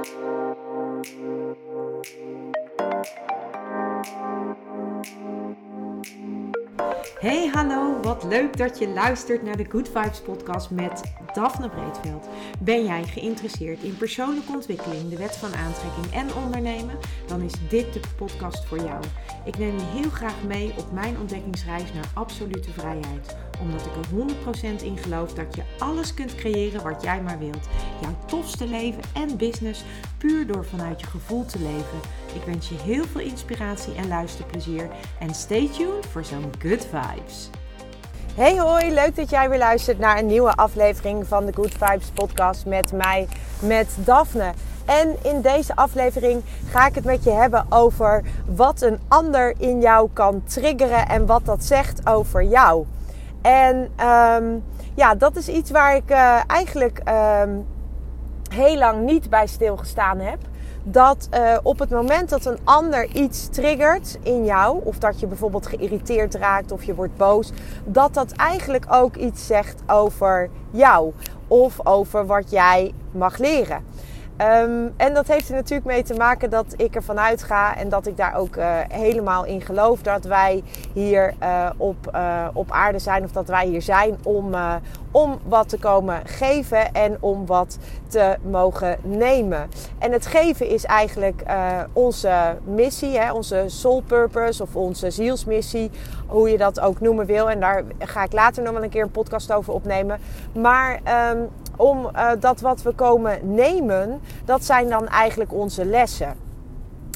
Hey hallo, wat leuk dat je luistert naar de Good Vibes podcast met Daphne Breedveld. Ben jij geïnteresseerd in persoonlijke ontwikkeling, de wet van aantrekking en ondernemen? Dan is dit de podcast voor jou. Ik neem je heel graag mee op mijn ontdekkingsreis naar absolute vrijheid. Omdat ik er 100% in geloof dat je alles kunt creëren wat jij maar wilt. Jouw tofste leven en business puur door vanuit je gevoel te leven. Ik wens je heel veel inspiratie en luisterplezier. En stay tuned voor zo'n good vibes. Hey hoi, leuk dat jij weer luistert naar een nieuwe aflevering van de Good Vibes podcast met mij, met Daphne. En in deze aflevering ga ik het met je hebben over wat een ander in jou kan triggeren en wat dat zegt over jou. En ehm, ja, dat is iets waar ik uh, eigenlijk ehm, heel lang niet bij stilgestaan heb. Dat uh, op het moment dat een ander iets triggert in jou, of dat je bijvoorbeeld geïrriteerd raakt of je wordt boos, dat dat eigenlijk ook iets zegt over jou of over wat jij mag leren. Um, en dat heeft er natuurlijk mee te maken dat ik ervan uitga en dat ik daar ook uh, helemaal in geloof dat wij hier uh, op, uh, op aarde zijn of dat wij hier zijn om, om wat te komen geven en om wat te mogen nemen. En het geven is eigenlijk onze missie, hè, onze soul purpose of onze zielsmissie, hoe je dat ook noemen wil. En daar ga ik later nog wel een keer een podcast over opnemen. Maar um, om uh, dat wat we komen nemen, dat zijn dan eigenlijk onze lessen.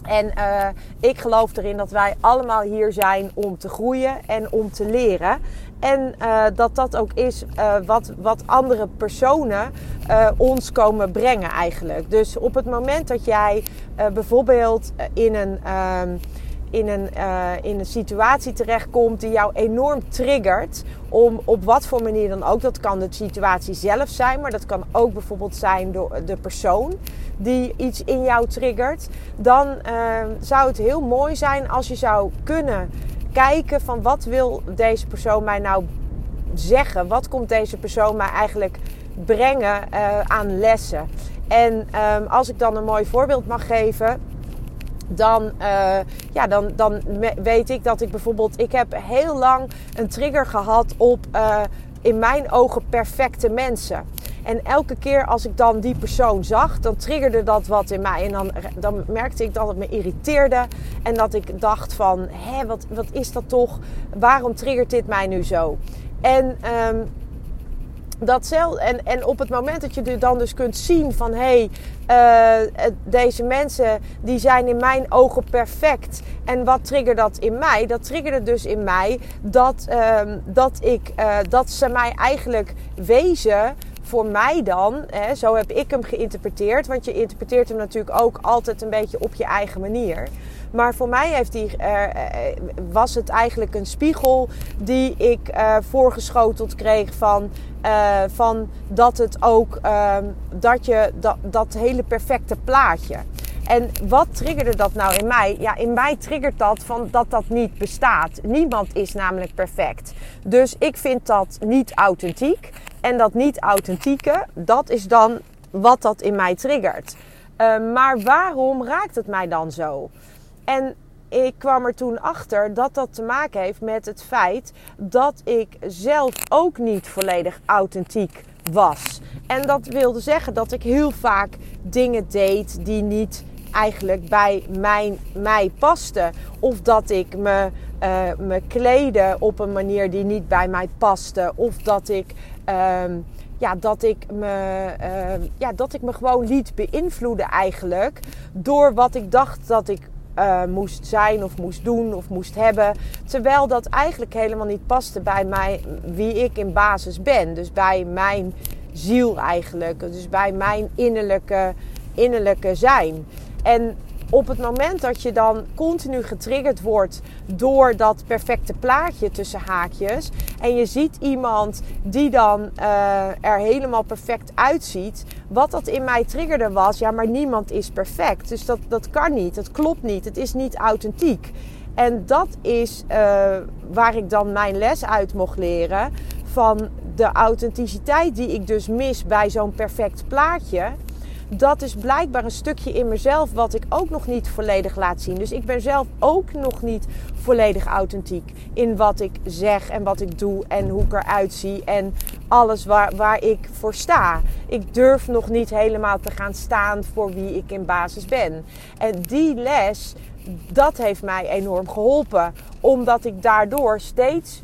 En uh, ik geloof erin dat wij allemaal hier zijn om te groeien en om te leren. En uh, dat dat ook is wat, wat andere personen ons komen brengen eigenlijk. Dus op het moment dat jij bijvoorbeeld in een ehm, in een, uh, in een situatie terechtkomt die jou enorm triggert. Om op wat voor manier dan ook. Dat kan de situatie zelf zijn, maar dat kan ook bijvoorbeeld zijn door de persoon die iets in jou triggert. Dan uh, zou het heel mooi zijn als je zou kunnen kijken van wat wil deze persoon mij nou zeggen? Wat komt deze persoon mij eigenlijk brengen uh, aan lessen? En um, als ik dan een mooi voorbeeld mag geven dan, uh, ja, dan, dan weet ik dat ik bijvoorbeeld... Ik heb heel lang een trigger gehad op uh, in mijn ogen perfecte mensen. En elke keer als ik dan die persoon zag, dan triggerde dat wat in mij. En dan, dan merkte ik dat het me irriteerde. En dat ik dacht van, hé, wat, wat is dat toch? Waarom triggert dit mij nu zo? En um, datzelfde. En, en op het moment dat je dan dus kunt zien van hé, hey, uh, deze mensen die zijn in mijn ogen perfect. En wat triggert dat in mij? Dat triggerde dus in mij dat, uh, dat, ik, uh, dat ze mij eigenlijk wezen voor mij dan, hè, zo heb ik hem geïnterpreteerd. Want je interpreteert hem natuurlijk ook altijd een beetje op je eigen manier. Maar voor mij heeft die, uh, was het eigenlijk een spiegel die ik uh, voorgeschoteld kreeg van, van dat het ook ehm, dat je dat, dat hele perfecte plaatje. En wat triggerde dat nou in mij? Ja, in mij triggert dat van dat dat niet bestaat. Niemand is namelijk perfect. Dus ik vind dat niet authentiek. En dat niet authentieke, dat is dan wat dat in mij triggert. Uh, maar waarom raakt het mij dan zo? En ik kwam er toen achter dat dat te maken heeft met het feit dat ik zelf ook niet volledig authentiek was. En dat wilde zeggen dat ik heel vaak dingen deed die niet eigenlijk bij mijn, mij pasten. Of dat ik me, uh, me kleden op een manier die niet bij mij paste. Of dat ik. Uh, ja, dat ik me, uh, ja, dat ik me gewoon liet beïnvloeden eigenlijk door wat ik dacht dat ik uh, moest zijn of moest doen of moest hebben. Terwijl dat eigenlijk helemaal niet paste bij mij, wie ik in basis ben. Dus bij mijn ziel eigenlijk. Dus bij mijn innerlijke, innerlijke zijn. En op het moment dat je dan continu getriggerd wordt door dat perfecte plaatje tussen haakjes. En je ziet iemand die dan uh, er helemaal perfect uitziet. Wat dat in mij triggerde was, ja, maar niemand is perfect. Dus dat, dat kan niet, dat klopt niet, het is niet authentiek. En dat is uh, waar ik dan mijn les uit mocht leren. Van de authenticiteit die ik dus mis bij zo'n perfect plaatje dat is blijkbaar een stukje in mezelf wat ik ook nog niet volledig laat zien. Dus ik ben zelf ook nog niet volledig authentiek in wat ik zeg en wat ik doe en hoe ik eruit zie en alles waar, waar ik voor sta. Ik durf nog niet helemaal te gaan staan voor wie ik in basis ben. En die les, dat heeft mij enorm geholpen. Omdat ik daardoor steeds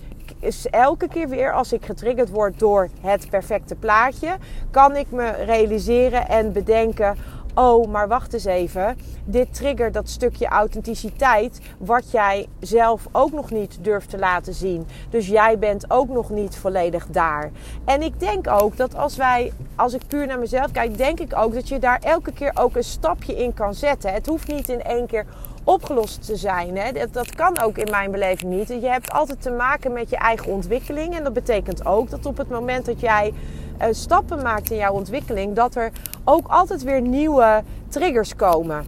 elke keer weer als ik getriggerd word door het perfecte plaatje, kan ik me realiseren en bedenken: oh, maar wacht eens even. Dit triggert dat stukje authenticiteit wat jij zelf ook nog niet durft te laten zien. Dus jij bent ook nog niet volledig daar. En ik denk ook dat als wij, als ik puur naar mezelf kijk, denk ik ook dat je daar elke keer ook een stapje in kan zetten. Het hoeft niet in één keer opgelost te zijn. Hè? Dat, dat kan ook in mijn beleving niet. Je hebt altijd te maken met je eigen ontwikkeling. En dat betekent ook dat op het moment dat jij uh, stappen maakt in jouw ontwikkeling, dat er ook altijd weer nieuwe triggers komen.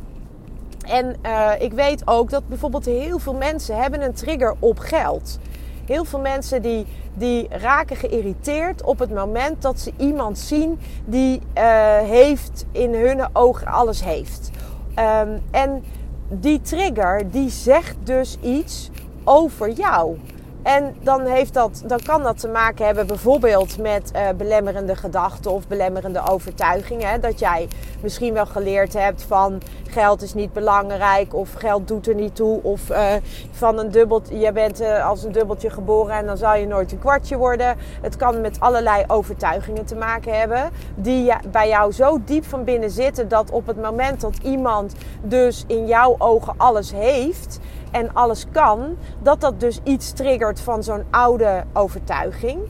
En uh, ik weet ook dat bijvoorbeeld heel veel mensen hebben een trigger op geld. Heel veel mensen die, die raken geïrriteerd op het moment dat ze iemand zien die uh, heeft in hun ogen alles heeft. Um, en die trigger die zegt dus iets over jou. En dan, heeft dat, dan kan dat te maken hebben bijvoorbeeld met uh, belemmerende gedachten of belemmerende overtuigingen. Dat jij misschien wel geleerd hebt van geld is niet belangrijk of geld doet er niet toe. Of uh, van een dubbeltje, je bent uh, als een dubbeltje geboren en dan zal je nooit een kwartje worden. Het kan met allerlei overtuigingen te maken hebben die bij jou zo diep van binnen zitten dat op het moment dat iemand dus in jouw ogen alles heeft en alles kan, dat dat dus iets triggert van zo'n oude overtuiging.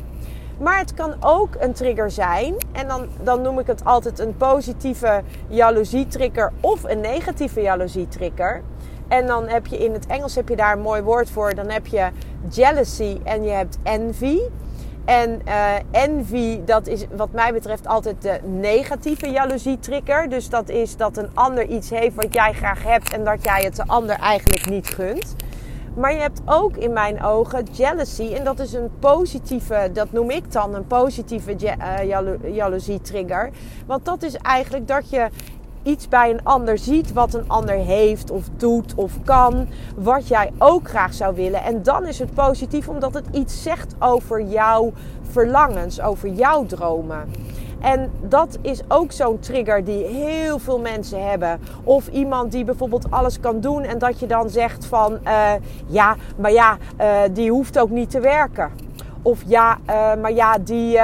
Maar het kan ook een trigger zijn. En dan, dan noem ik het altijd een positieve jaloezietrigger of een negatieve jaloezietrigger. En dan heb je in het Engels heb je daar een mooi woord voor. Dan heb je jealousy en je hebt envy. En envy, dat is wat mij betreft altijd de negatieve jaloezie-trigger. Dus dat is dat een ander iets heeft wat jij graag hebt en dat jij het de ander eigenlijk niet gunt. Maar je hebt ook in mijn ogen jealousy. En dat is een positieve, dat noem ik dan een positieve uh, jaloezie-trigger. Want dat is eigenlijk dat je iets bij een ander ziet wat een ander heeft of doet of kan, wat jij ook graag zou willen. En dan is het positief omdat het iets zegt over jouw verlangens, over jouw dromen. En dat is ook zo'n trigger die heel veel mensen hebben. Of iemand die bijvoorbeeld alles kan doen en dat je dan zegt van uh, ja, maar ja, uh, die hoeft ook niet te werken. Of ja, uh, maar ja, die,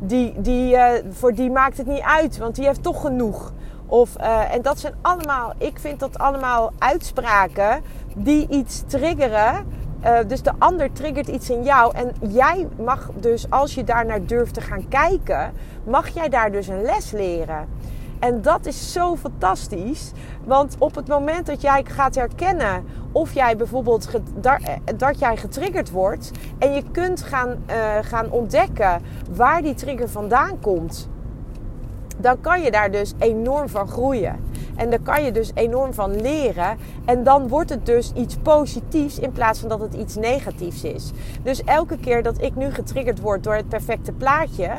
die, die, voor die maakt het niet uit, want die heeft toch genoeg. Of, uh, en dat zijn allemaal, ik vind dat allemaal uitspraken die iets triggeren. Uh, dus de ander triggert iets in jou. En jij mag dus, als je daar naar durft te gaan kijken, mag jij daar dus een les leren. En dat is zo fantastisch. Want op het moment dat jij gaat herkennen of jij bijvoorbeeld eh, dat jij getriggerd wordt en je kunt gaan, gaan ontdekken waar die trigger vandaan komt dan kan je daar dus enorm van groeien. En dan kan je dus enorm van leren. En dan wordt het dus iets positiefs in plaats van dat het iets negatiefs is. Dus elke keer dat ik nu getriggerd word door het perfecte plaatje,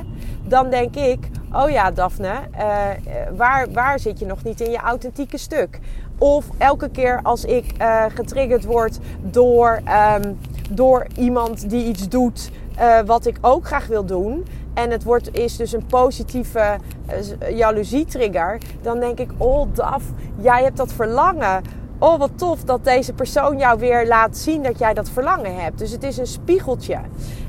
dan denk ik: Oh ja, Daphne, uh, waar, waar zit je nog niet in je authentieke stuk? Of elke keer als ik uh, getriggerd word door, um, door iemand die iets doet wat ik ook graag wil doen en het wordt, is dus een positieve uh, jaloezietrigger, dan denk ik, oh Daf, jij hebt dat verlangen. Oh, wat tof dat deze persoon jou weer laat zien dat jij dat verlangen hebt. Dus het is een spiegeltje.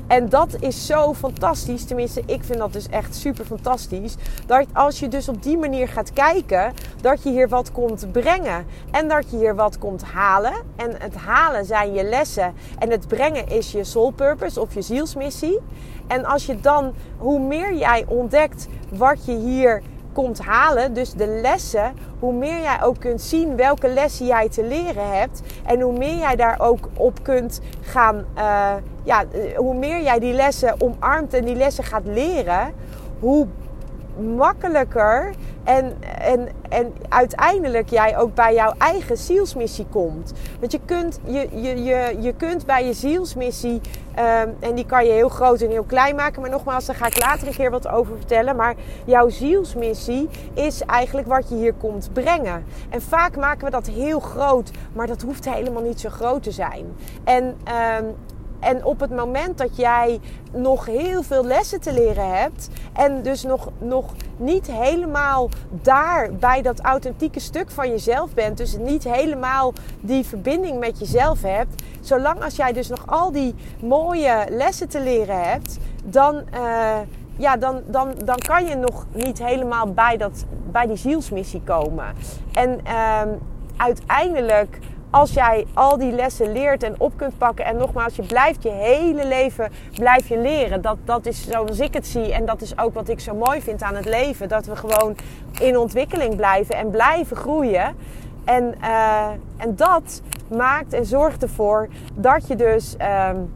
En dat is zo fantastisch. Tenminste, ik vind dat dus echt super fantastisch. Dat als je dus op die manier gaat kijken, dat je hier wat komt brengen. En dat je hier wat komt halen. En het halen zijn je lessen. En het brengen is je soul purpose of je zielsmissie. En als je dan, hoe meer jij ontdekt wat je hier komt halen, dus de lessen, hoe meer jij ook kunt zien welke lessen jij te leren hebt. En hoe meer jij daar ook op kunt gaan, uh, ja, hoe meer jij die lessen omarmt en die lessen gaat leren, hoe makkelijker En, en, en uiteindelijk jij ook bij jouw eigen zielsmissie komt. Want je kunt, je, je, je, je kunt bij je zielsmissie, um, en die kan je heel groot en heel klein maken. Maar nogmaals, daar ga ik later een keer wat over vertellen. Maar jouw zielsmissie is eigenlijk wat je hier komt brengen. En vaak maken we dat heel groot, maar dat hoeft helemaal niet zo groot te zijn. En um, en op het moment dat jij nog heel veel lessen te leren hebt en dus nog, nog niet helemaal daar bij dat authentieke stuk van jezelf bent, dus niet helemaal die verbinding met jezelf hebt, zolang als jij dus nog al die mooie lessen te leren hebt, dan, uh, ja, dan, dan, dan kan je nog niet helemaal bij, dat, bij die zielsmissie komen. En uh, uiteindelijk als jij al die lessen leert en op kunt pakken. En nogmaals, je blijft je hele leven blijf je leren. Dat, dat is zoals ik het zie. En dat is ook wat ik zo mooi vind aan het leven. Dat we gewoon in ontwikkeling blijven en blijven groeien. En, uh, en dat maakt en zorgt ervoor dat je dus, um,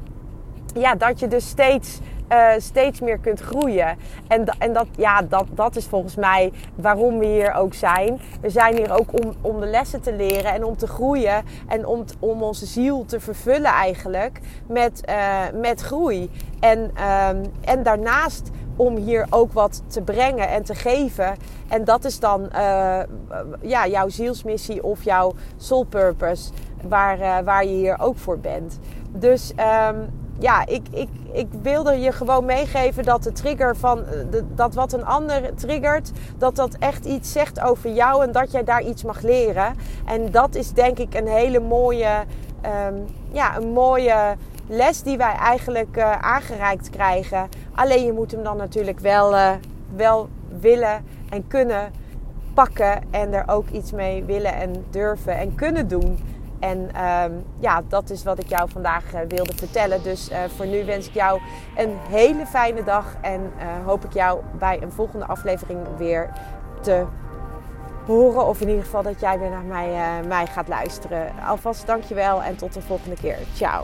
ja, dat je dus steeds uh, steeds meer kunt groeien. En, en dat, ja, dat, dat is volgens mij waarom we hier ook zijn. We zijn hier ook om, om de lessen te leren en om te groeien. En om, om onze ziel te vervullen eigenlijk met, uh, met groei. En, um, en daarnaast om hier ook wat te brengen en te geven. En dat is dan uh, ja, jouw zielsmissie of jouw soul purpose, waar, waar je hier ook voor bent. Dus um, ja, ik, ik, ik wilde je gewoon meegeven dat de trigger van eh, de, dat wat een ander triggert, dat dat echt iets zegt over jou en dat jij daar iets mag leren. En dat is denk ik een hele mooie, um, ja, een mooie les die wij eigenlijk uh, aangereikt krijgen. Alleen je moet hem dan natuurlijk wel, uh, wel willen en kunnen pakken en er ook iets mee willen en durven en kunnen doen. En um, ja, dat is wat ik jou vandaag uh, wilde vertellen. Dus uh, voor nu wens ik jou een hele fijne dag. En uh, hoop ik jou bij een volgende aflevering weer te horen. Of in ieder geval dat jij weer naar mij, mij gaat luisteren. Alvast dankjewel en tot de volgende keer. Ciao.